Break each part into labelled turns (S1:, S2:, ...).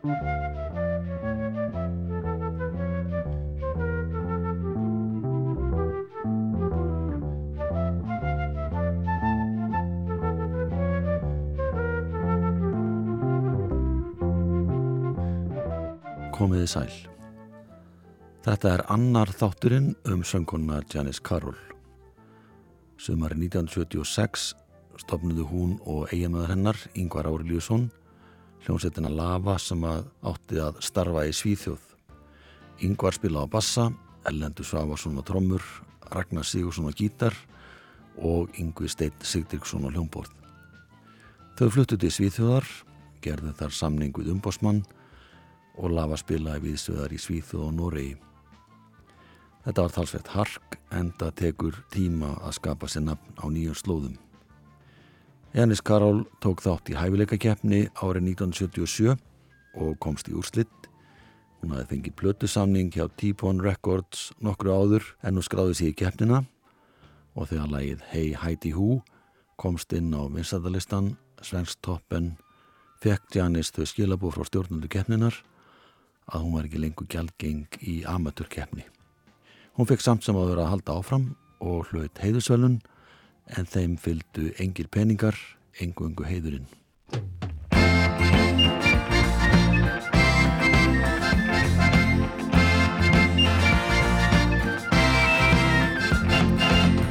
S1: komiði sæl. Þetta er annar þátturinn um sönguna Janis Karol. Sumari 1976 stopnuðu hún og eiginmaður hennar, Yngvar Árilíusson, hljómsettina Lava sem að átti að starfa í Svíþjóð. Yngvar spila á bassa, Ellendur Svavarsson á trommur, Ragnar Sigursson á gítar og Yngvi Steit Sigdriksson á hljómborð. Þau fluttuði í Svíþjóðar, gerðu þar samning við umbósmann og lafa spilaði viðstöðar í Svíþu og Noregi. Þetta var talsveit hark en það tekur tíma að skapa sér nafn á nýjum slóðum. Janis Karol tók þátt í hæfileikakeppni árið 1977 og komst í úrslitt. Hún hafði fengið plötusamning hjá T-Pone Records nokkru áður en hún skráði sér í keppnina og þegar lægið Hey Heidi Hu komst inn á vinstadalistan, Svensk Toppen, fekk Janis þau skilabú frá stjórnundu keppninar að hún var ekki lengur gjaldgeng í amatörkeppni. Hún fekk samt sem að vera að halda áfram og hlaut heiðusvelun en þeim fylgdu engir peningar, engu engu heiðurinn.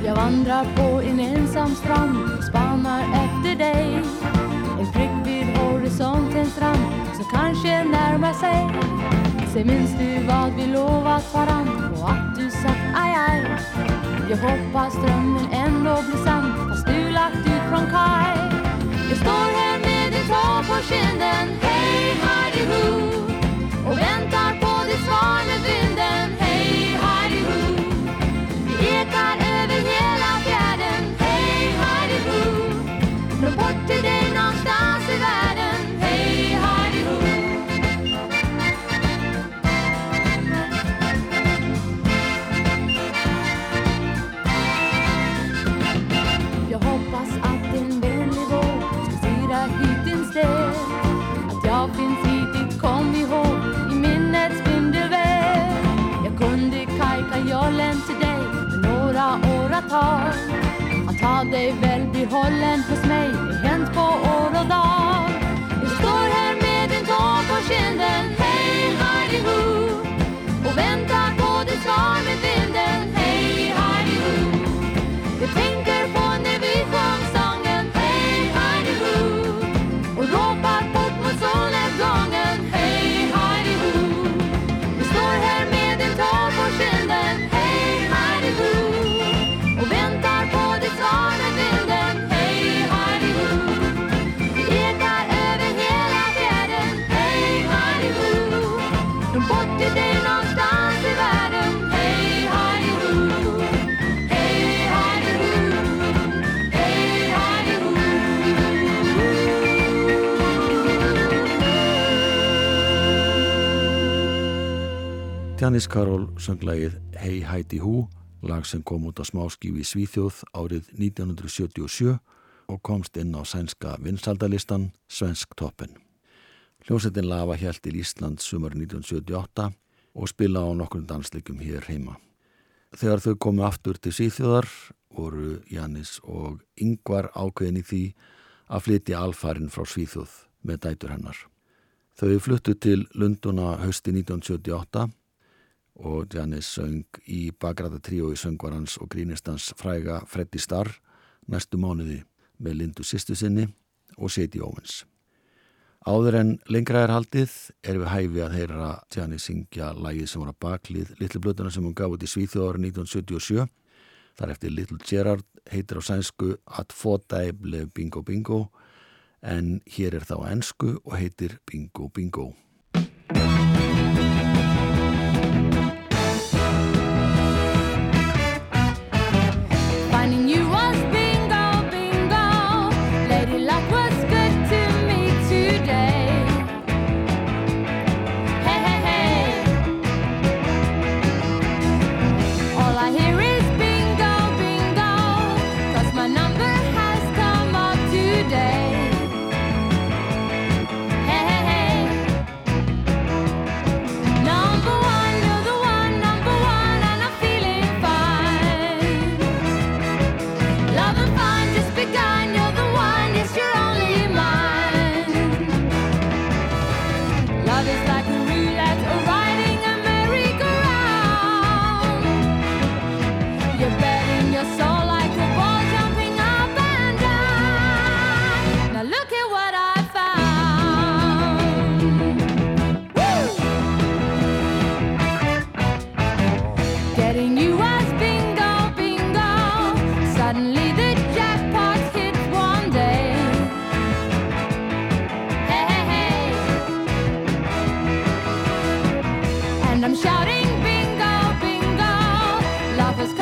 S2: Jag vandrar på en ensam strand och spannar efter dig. En prick vid horisontens rand som kanske närmar sig Se minns du vad vi lovat varann och att du sagt aj aj jag hoppas drömmen ändå blir sann fast du lagt ut från kaj. Jag står här med din tå på kinden. Hej hej! Åratal Att ha dig väl behållen hos mig Det hänt på år och dag. Jag står här med din tår på kinden,
S1: Janis Karol söng lagið Hey Heidi Hu, lag sem kom út á smáskífi Svíþjóð árið 1977 og komst inn á sænska vinsaldalistan Svensk Toppen. Hljómsettin Lava hjælt til Ísland sumar 1978 og spila á nokkur dansleikum hér heima. Þegar þau komu aftur til Svíþjóðar voru Janis og Yngvar ákveðin í því að flytja alfarin frá Svíþjóð með dætur hennar. Þau fluttu til Lunduna hausti 1978 og Janis söng í bakræða tríói söngvarans og grínistans fræga Freddy Starr næstu mánuði með Lindu sýstu sinni og Sadie Owens. Áður en lengra er haldið er við hæfi að heyra Janis syngja lægið sem var að baklið Little Blöðuna sem hún gaf út í Svíþjóðar 1977. Þar eftir Little Gerard heitir á sænsku At Fodai blev Bingo Bingo en hér er þá á ensku og heitir Bingo Bingo.
S2: lovers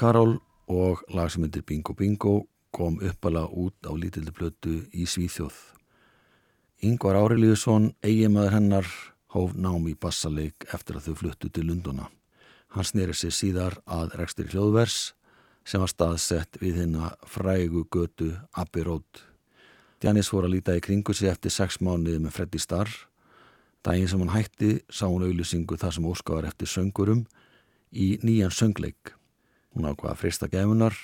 S2: Karol og lag sem heitir Bingo Bingo kom uppala út á lítildi blötu í Svíþjóð. Yngvar Árelíusson, eigimaður hennar, hóf nám í bassaleik eftir að þau fluttu til Lunduna. Hann snýri sig síðar að rekstur hljóðvers sem var staðsett við hennar frægu götu Abbey Road. Janis fór að líta í kringu sig eftir sex mánuði með Freddy Starr. Dægin sem hann hætti sá hún auðlusingu þar sem óskáðar eftir söngurum í nýjan söngleik. Hún ákvaða frista gefunar,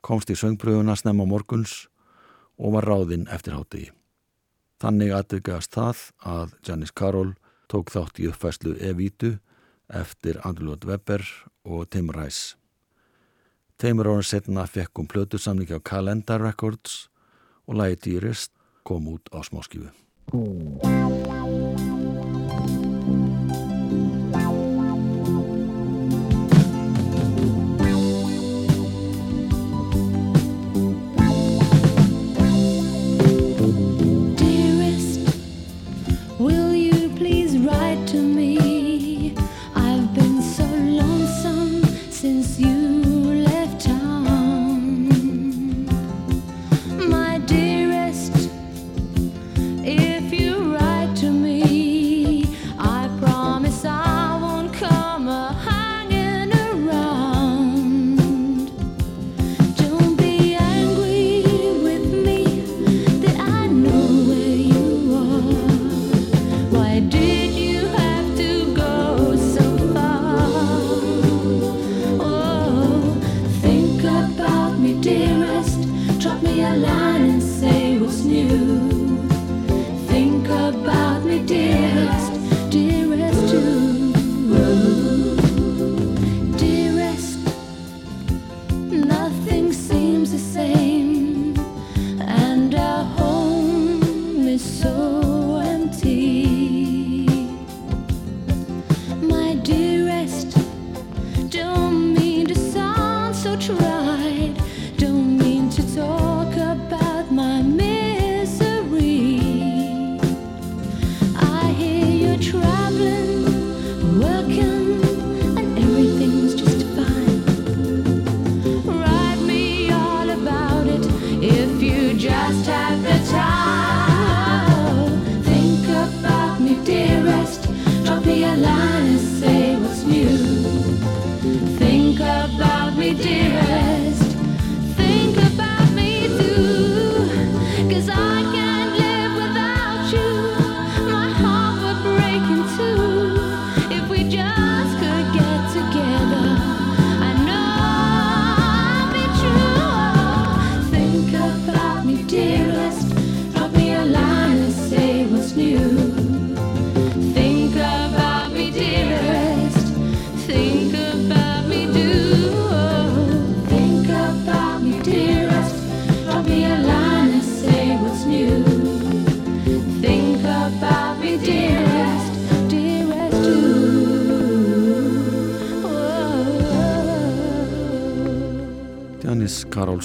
S2: komst í söngpröfuna snemma morguns og var ráðinn eftir hátegi. Þannig aðdegast það að Janis Karol tók þátt í uppfæslu Evítu eftir Andrljóð Webber og Tim Rice. Teimur ára setna fekk hún plötusamlingi á Calendar Records og lagi Dýrist kom út á smáskifu.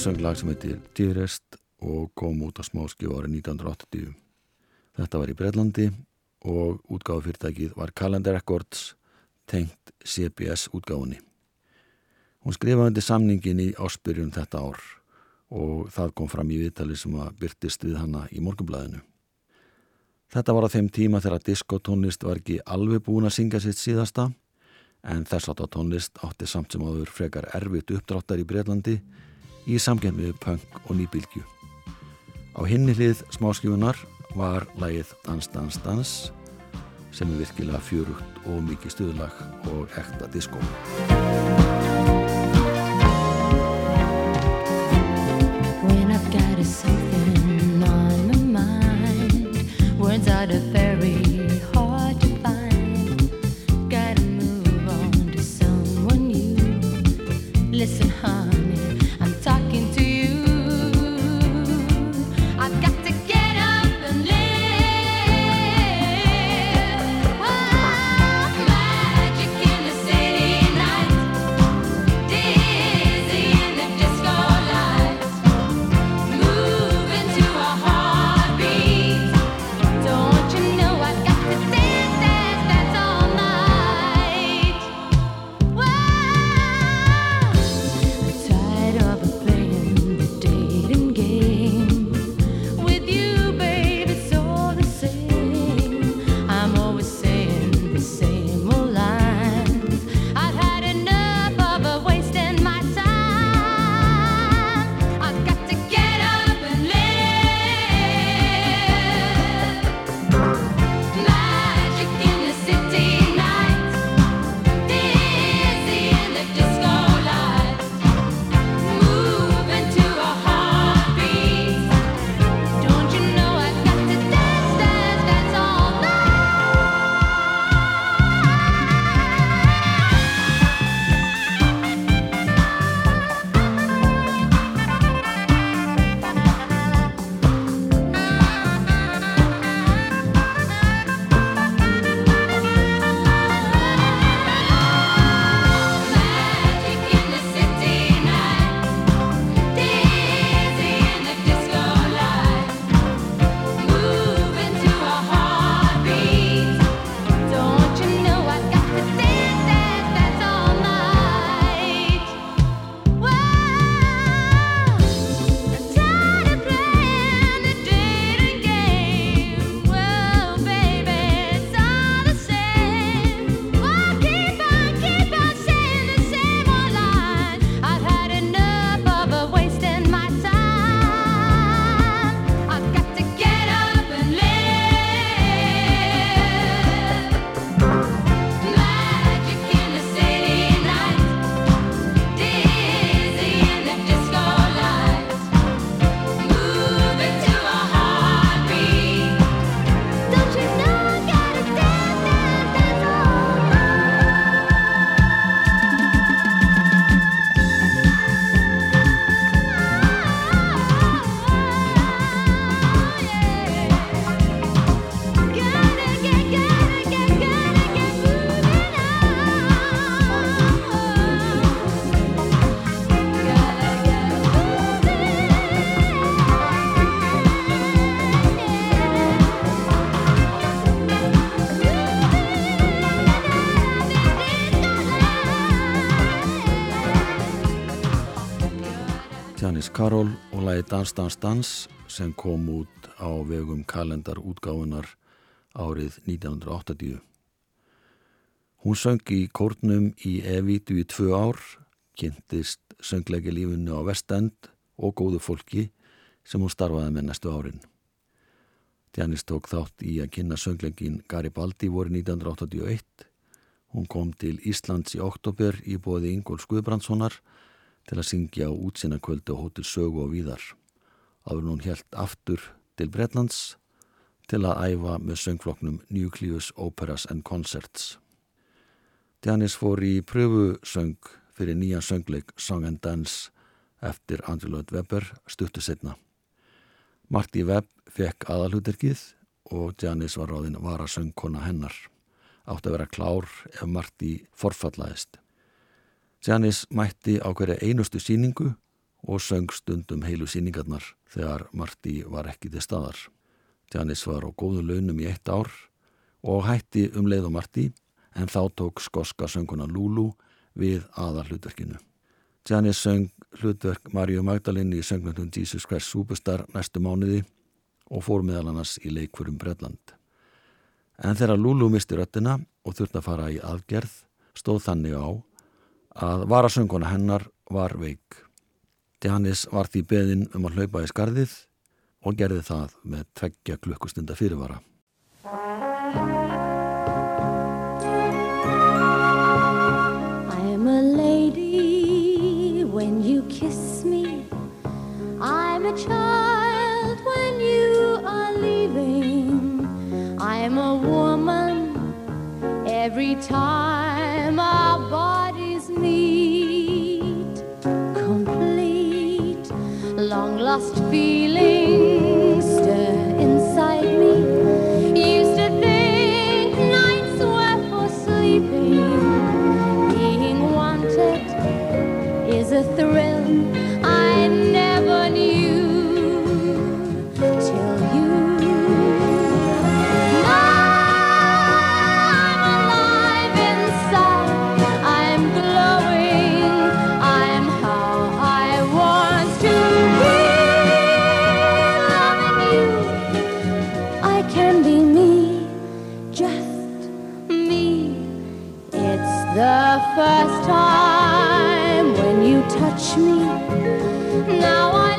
S2: Karol söng lag sem heitir Dearest og kom út á smáskju árið 1980. Þetta var í Breitlandi og útgáðufyrirtækið var Calendar Records tengt CBS útgáðunni. Hún skrifaði undir samningin í áspyrjun þetta ár og það kom fram í viðtali sem að byrtist við hanna í morgunblæðinu. Þetta var á þeim tíma þegar diskotónlist var ekki alveg búin að syngja sitt síðasta en þess að tónlist átti samt sem áður frekar erfitt uppdráttar í Breitlandi í samkjæmið punk og nýbylgju. Á hinni hlið smáskifunar var lægið Dans, Dans, Dans sem er virkilega fjörugt og mikið stuðlag og ekta diskó. When I've got something on my mind Words are the very
S1: Karol og lagi Dans, Dans, Dans sem kom út á vegum kalendarútgáfunar árið 1980. Hún söng í kórnum í Evítu í tvö ár, kynntist söngleiki lífunu á vestend og góðu fólki sem hún starfaði með næstu árin. Janis tók þátt í að kynna söngleikin Garibaldi voru 1981. Hún kom til Íslands í oktober í bóði Ingól Skuðbrandssonar til að syngja á útsinakvöldu og hóttil sögu og víðar. Áður hún helt aftur til Bretlands til að æfa með söngfloknum Nucleus Operas and Concerts. Janis fór í pröfusöng fyrir nýjan söngleik Song and Dance eftir Lloyd Webber stuttu setna. Marti Webb fekk aðalhuterkið og Janis var ráðinn vara söngkona hennar. Átt að vera klár ef Marti forfallaðist. Janis mætti á hverja einustu síningu og söng stundum heilu síningarnar þegar Marti var ekki til staðar. Janis var á góðu launum í eitt ár og hætti um leið og Marti en þá tók skoska sönguna Lulu við aðal hlutverkinu. Janis söng hlutverk Maríu Magdalin í söngnöndun Jesus Christ Superstar næstu mánuði og fór meðal annars í leikfurum Bredland. En þegar Lulu misti röttina og þurfti að fara í aðgerð stóð þannig á að varasönguna hennar var veik. Janis var því beðin um að hlaupa í skarðið og gerði það með tveggja klukkustunda fyrirvara.
S2: I'm a lady when you kiss me. I'm a child when you are leaving. I'm a woman every time lost feelings stir inside me. Used to think nights were for sleeping. Being wanted is a thrill touch me. Now I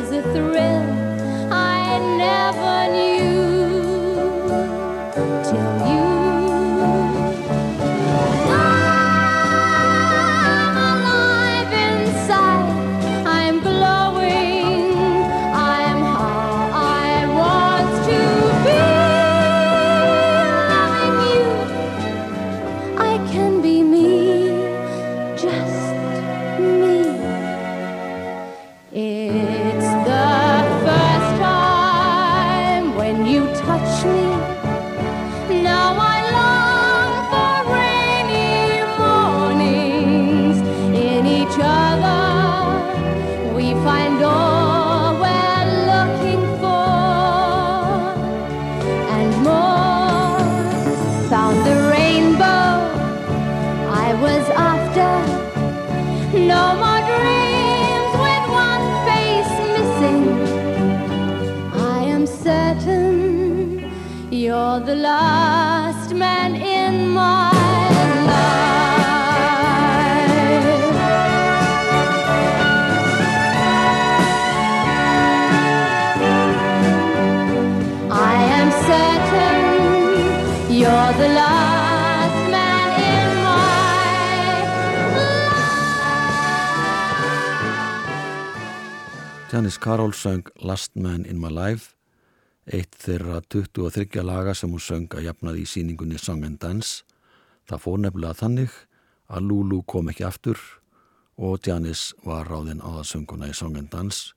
S2: is a thrill. I never knew
S1: Janis Karol söng Last Man in My Life eitt þeirra 23 laga sem hún söng að jafnaði í síningunni Song and Dance. Það fór nefnilega þannig að Lulu kom ekki aftur og Janis var ráðinn á það sönguna í Song and Dance,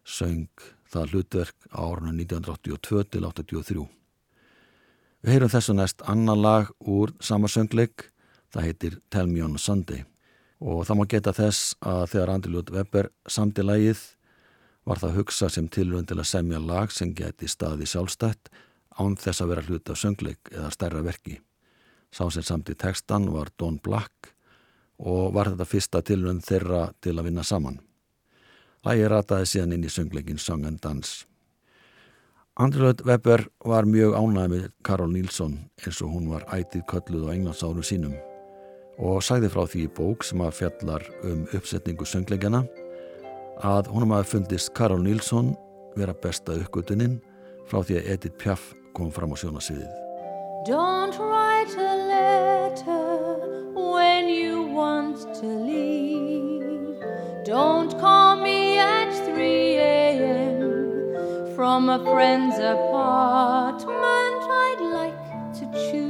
S1: söng það hlutverk á árunum 1982 til 83. Við heyrum þessu næst annar lag úr sama söngleik, það heitir Tell Me on Sunday og það má geta þess að þegar Andri Ljótt Weber samti lagið var það hugsa sem tilrönd til að semja lag sem geti staði sjálfstætt án þess að vera hluti af söngleik eða stærra verki. Sá sem samt í textan var Don Black og var þetta fyrsta tilrönd þeirra til að vinna saman. Lægi rataði síðan inn í söngleikin Song and Dance. Andrlöð Weber var mjög ánæg með Karol Nílsson eins og hún var ætið kölluð á englandsárum sínum og sagði frá því bók sem að fjallar um uppsetningu söngleikjana að honum hafi fundist Karol Nílsson vera besta uppgötuninn frá því að Edith Piaf kom fram á sjónasviðið.
S2: Don't write a letter when you want to leave. Don't call me at 3 a.m. from a friend's apartment. I'd like to choose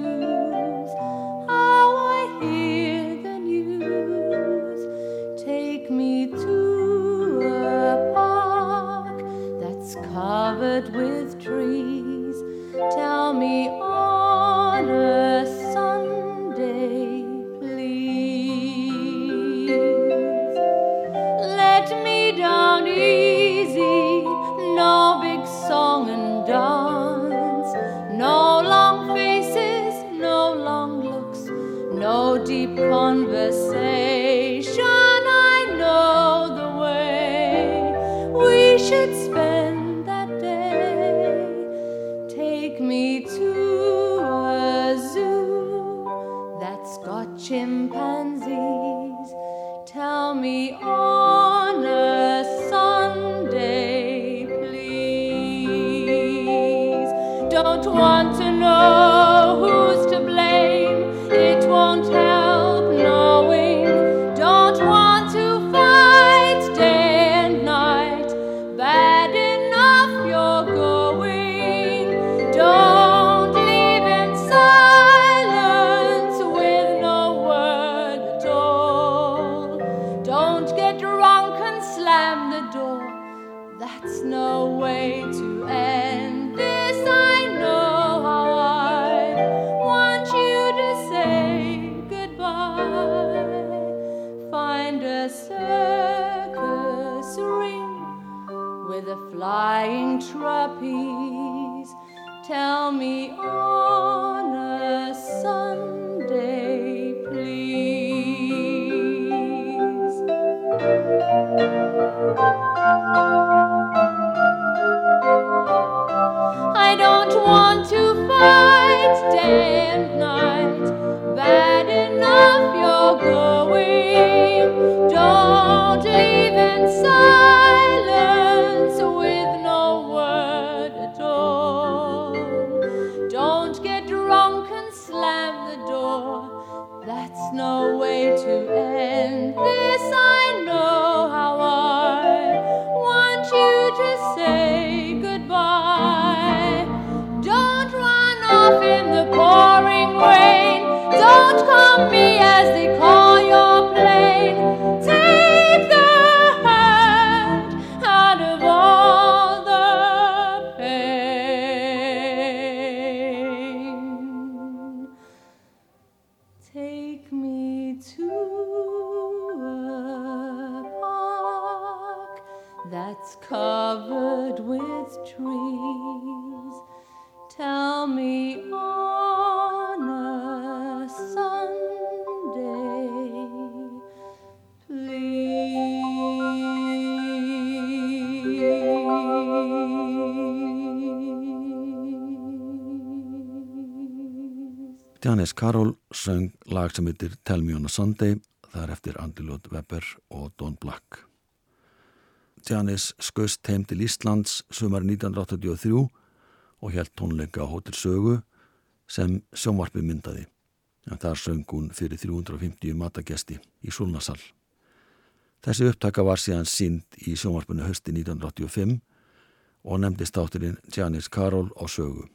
S2: flying. Tell me on a Sunday, please. I don't want to fight day and night. Bad enough you're going. Don't leave
S1: Janis Karol söng lag sem heitir Tell Me on a Sunday, það er eftir Andilót Webber og Don Black. Janis skust heim til Íslands sumar 1983 og held tónleika á Hotel Sögu sem sjónvarpi myndaði. En þar söng hún fyrir 350 matagesti í Súlnasal. Þessi upptaka var síðan sínd í sjónvarpinu hösti 1985 og nefndist átturinn Janis Karol á Sögu.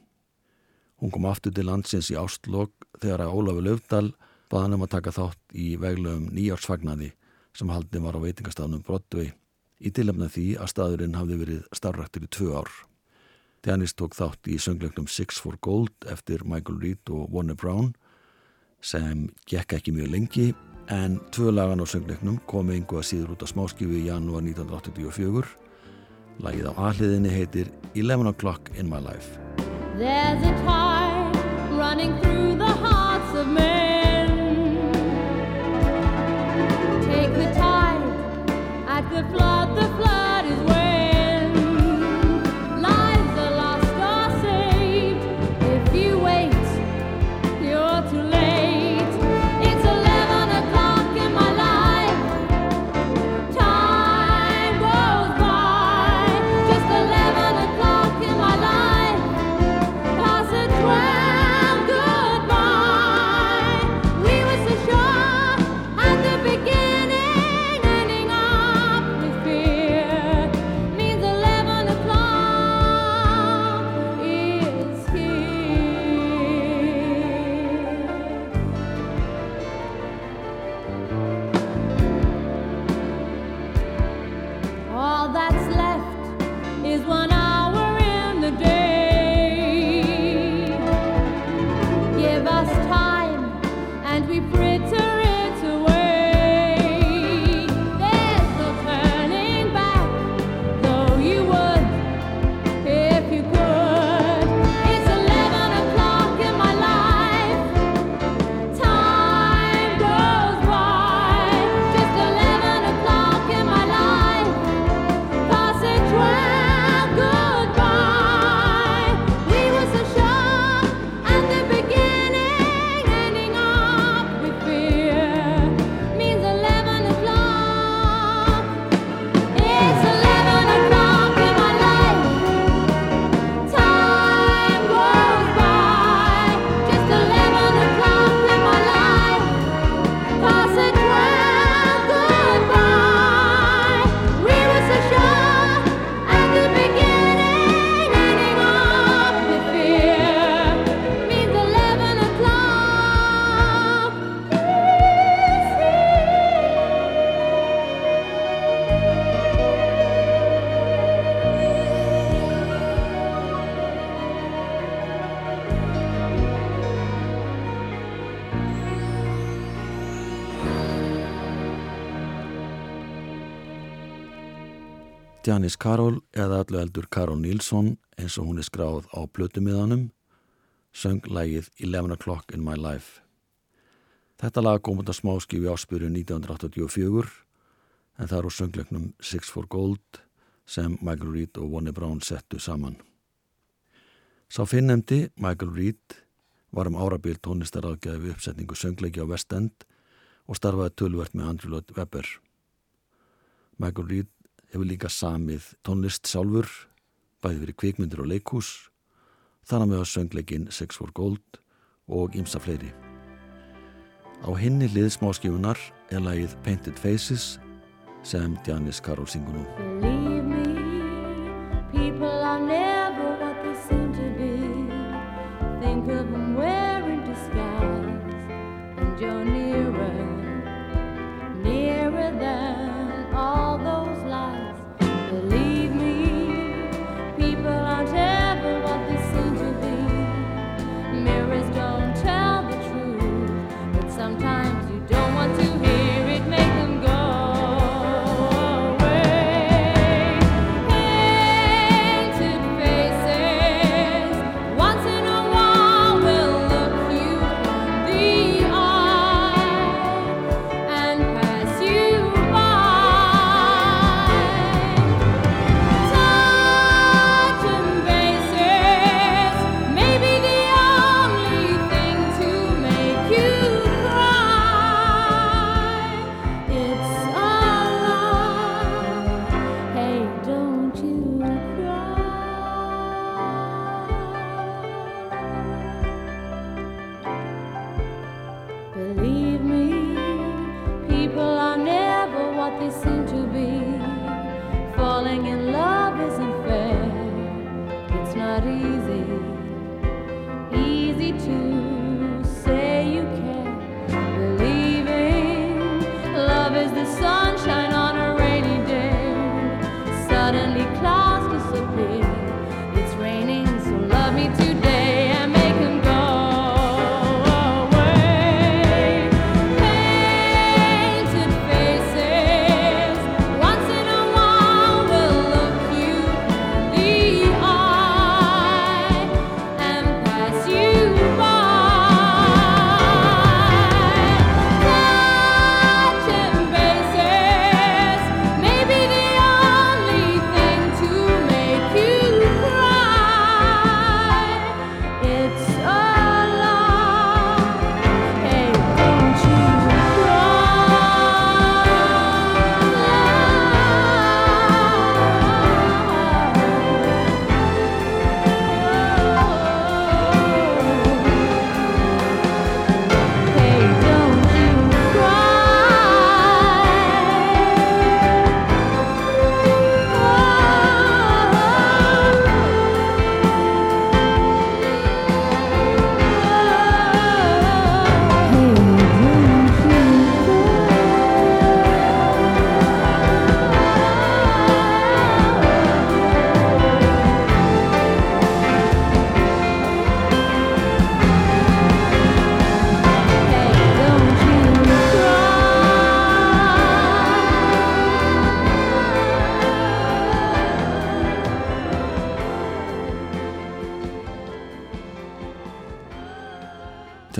S1: Hún kom aftur til landsins í ástlokk þegar að Ólafur Löfdal baðan um að taka þátt í veglegum nýjársfagnaði sem haldin var á veitingastafnum Broadway í tilöfna því að staðurinn hafði verið starfræktur í tvö ár. Janis tók þátt í söngleiknum Six for Gold eftir Michael Reed og Warner Brown sem gekk ekki mjög lengi en tvö lagan á söngleiknum kom einhvað síður út á smáskifu í janúar 1984. Lagið á aðliðinni heitir Eleven O'Clock in My Life.
S2: The hearts of
S1: Janis Karol eða allu eldur Karol Nilsson eins og hún er skráð á plötumiðanum söng lægið Eleven O'Clock in My Life. Þetta lag kom á smáskífi áspyrju 1984 en það er á söngleiknum Six for Gold sem Michael Reed og Wonnie Brown settu saman. Sá finnemdi, Michael Reed, var um árabil tónlistaráðgjafi við uppsetningu söngleiki á West End og starfaði tölvert með Andrew Lloyd Webber. Michael Reed hefur líka samið tónlist sjálfur, bæði fyrir kvikmyndir og leikhús, þar að með að söngleikin Six for Gold og ymsa fleiri. Á hinni lið smáskifunar er lagið Painted Faces sem Janis Karol syngur nú.
S2: Wearing disguise, and you're nearer, nearer than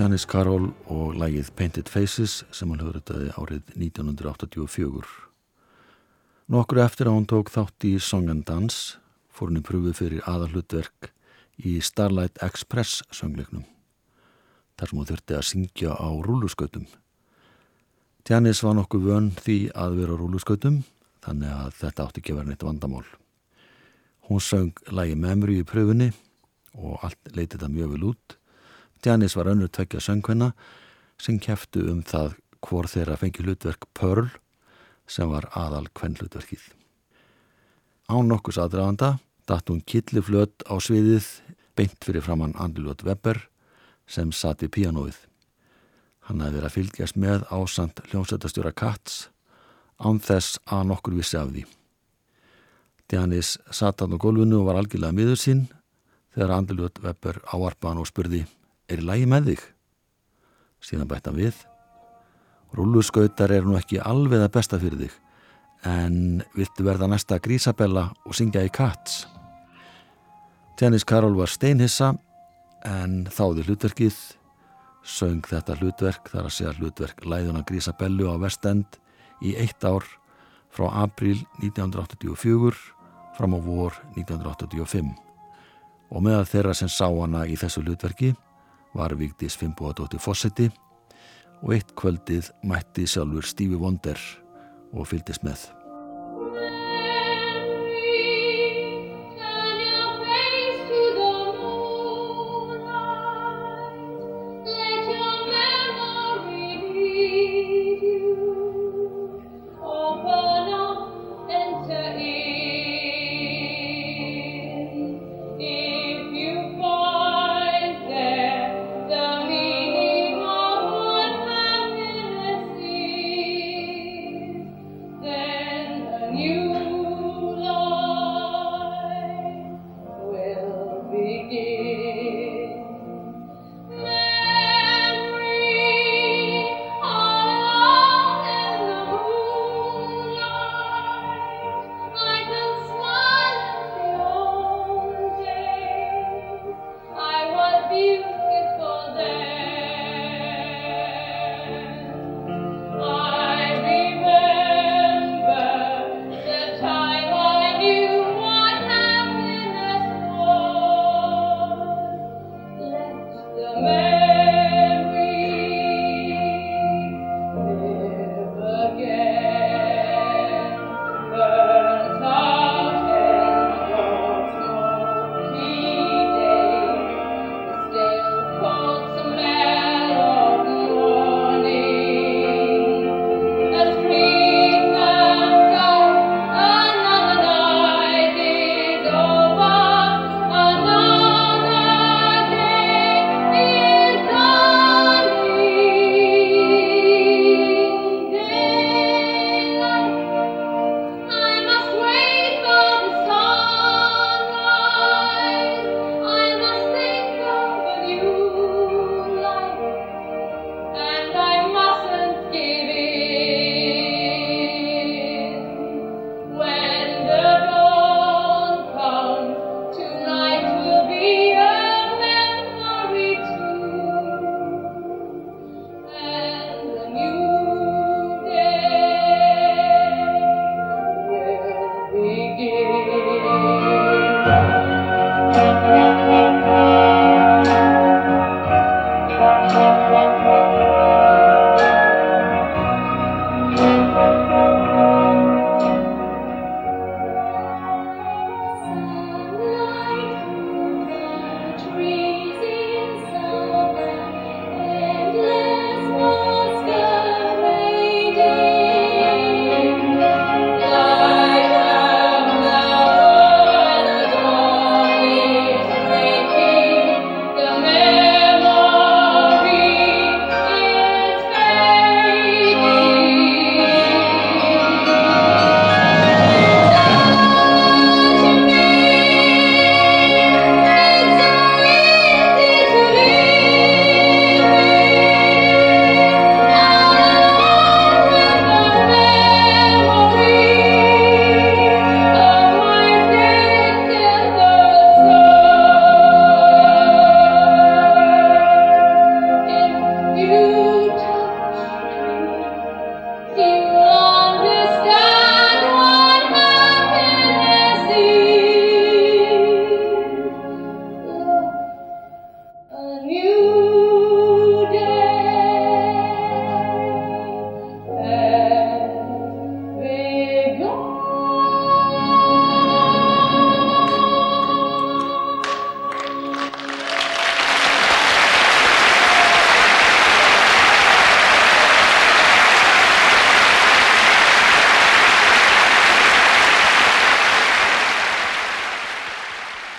S1: Janis Karol og lægið Painted Faces sem hann höfður árið 1984. Nokkur eftir að hún tók þátt í Song and Dance fór henni pröfuð fyrir aðalhutverk í Starlight Express söngleiknum þar sem hún þurfti að syngja á rúluskautum. Janis var nokkuð vön því að vera á rúluskautum þannig að þetta átti ekki vera neitt vandamál. Hún söng lægi Memory í pröfunni og allt leiti þetta mjög vel út Janis var önnur tveggja söngvenna sem kæftu um það hvor þeirra fengi hlutverk Pearl sem var aðal kvenn hlutverkið. Án nokkus aðdraganda datt hún killiflöt á sviðið beint fyrir framann Andilot Webber sem satt í píanóið. Hann hefði verið að fylgjast með ásand hljómsættastjóra Katz án þess að nokkur vissi af því. Janis satt hann á gólfinu og var algjörlega miður sín þegar Andilot Webber áarpa hann og spurði er í lægi með þig? Síðan bættan við. Rúluskautar er nú ekki alveg að besta fyrir þig, en viltu verða næsta grísabella og syngja í Katz? Janis Karol var steinhissa, en þáði hlutverkið, söng þetta hlutverk, þar að segja hlutverk Læðuna grísabellu á Vestend í eitt ár frá april 1984 fram á vor 1985 og meðal þeirra sem sá hana í þessu hlutverki var Vigdís Fimboadóttir Fossetti og eitt kvöldið mætti sjálfur Stevie Wonder og fylgdist með.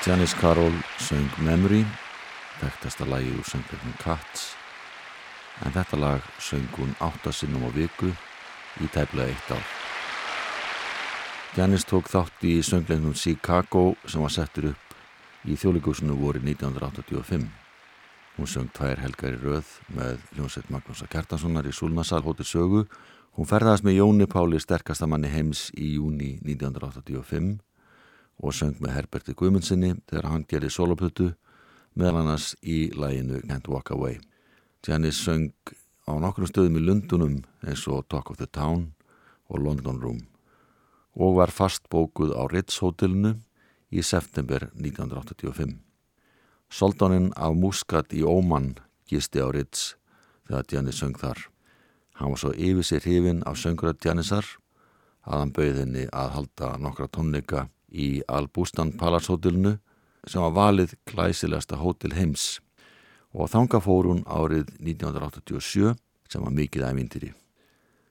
S1: Janis Karol söng Memory, þekktasta lagi úr söngleiknum Cats, en þetta lag söng hún áttasinnum á viku í tæplega eitt ár. Janis tók þátt í söngleiknum Chicago sem var settur upp í þjóðleikúsinu voru 1985. Hún söng tvær helgar í röð með hljómsveit Magnúsa Kjartanssonar í Súlnasal hóttir sögu. Hún ferðast með Jóni Páli sterkastamanni heims í júni 1985 og söng með Herberti Guðmundsinni þegar hann gerði solopötu meðal annars í læginu Can't Walk Away. Janis söng á nokkrum stöðum í Lundunum eins og Talk of the Town og London Room og var fast bókuð á Ritz hótelinu í september 1985. Soldaninn af Muscat í Óman gisti á Ritz þegar Janis söng þar. Hann var svo yfir sér hrifin af söngur að Janisar að hann bauð henni að halda nokkra tónleika í Albústan Palace hótelinu sem var valið glæsilegasta hótel heims og þanga fór hún árið 1987 sem var mikið ævindiri.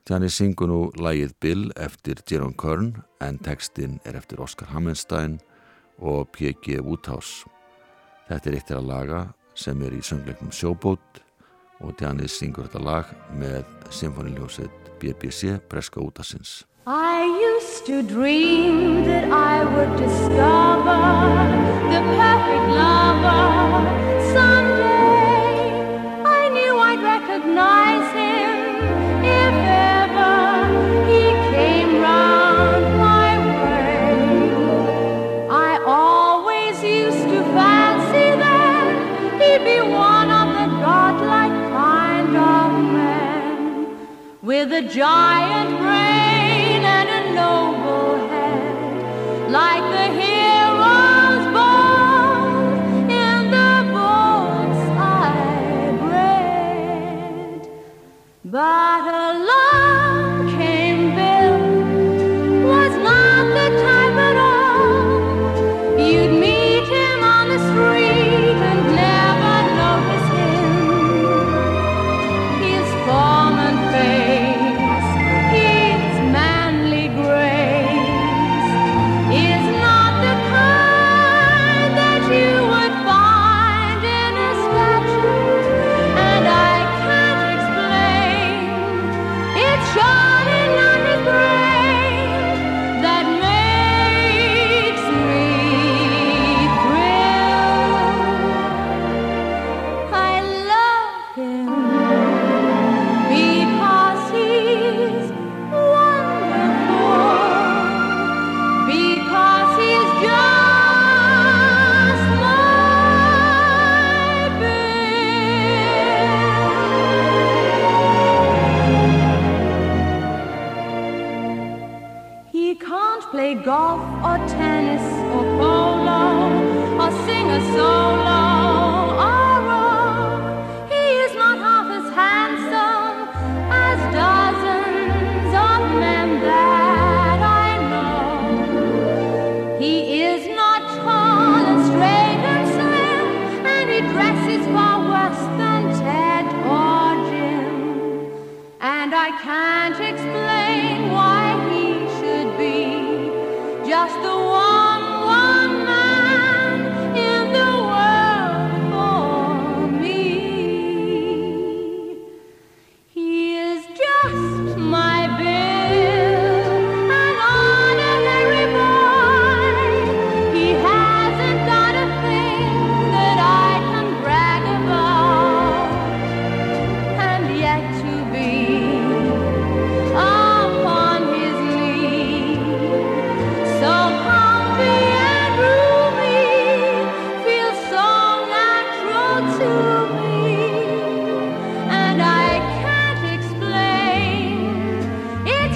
S1: Þannig syngur nú lægið Bill eftir Jerome Kern en textin er eftir Oscar Hammerstein og P.G. Woodhouse. Þetta er eitt af laga sem er í söngleiknum Sjóbót og Janis syngur þetta lag með symfóniljóset BBC Breska útasins.
S2: I used to dream that I would discover the perfect lover someday. I knew I'd recognize him if ever he came round my way. I always used to fancy that he'd be one of the godlike kind of men with a giant brain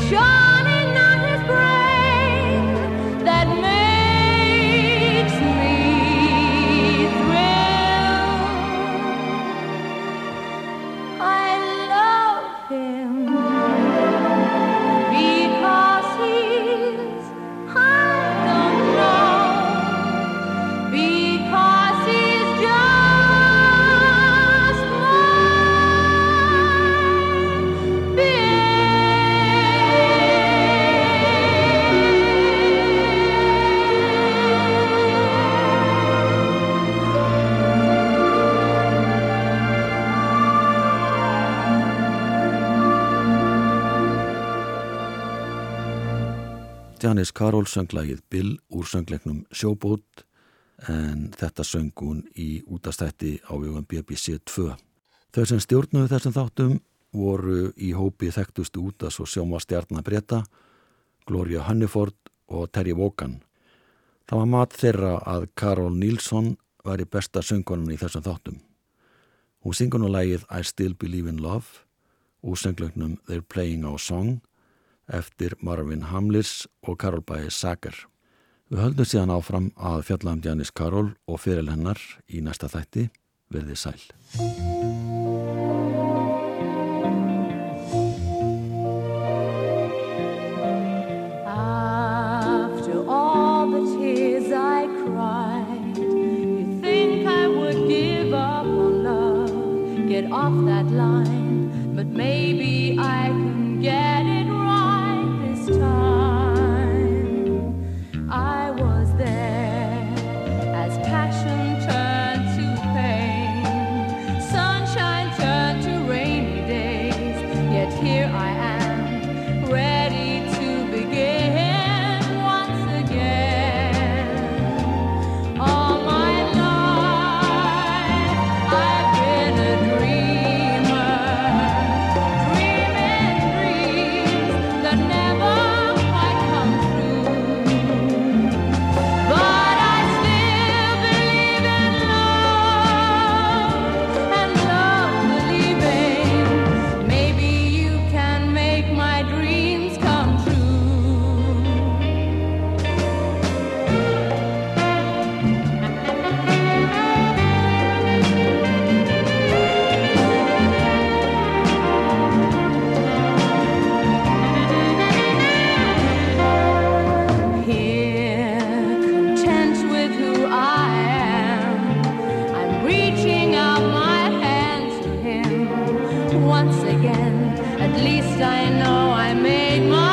S2: Show.
S1: Janis Karol söng lagið Bill úr söngleiknum Sjóbót en þetta söng hún í útastætti á vegum BBC 2. Þau sem stjórnuðu þessum þáttum voru í hópi þekktustu útas og sjóma stjarnabreta, Gloria Hunniford og Terry Wogan. Það var mat þeirra að Karol Nílsson var í besta söngunum í þessum þáttum. Hún syngur nú lægið I Still Believe in Love úr sönglögnum They're Playing Our Song eftir Marvin Hamlis og Karol Bæi Sager. Við höldum síðan áfram að fjalla um Janis Karol og fyrir hennar í næsta þætti verði sæl.
S2: once again. At least I know I made my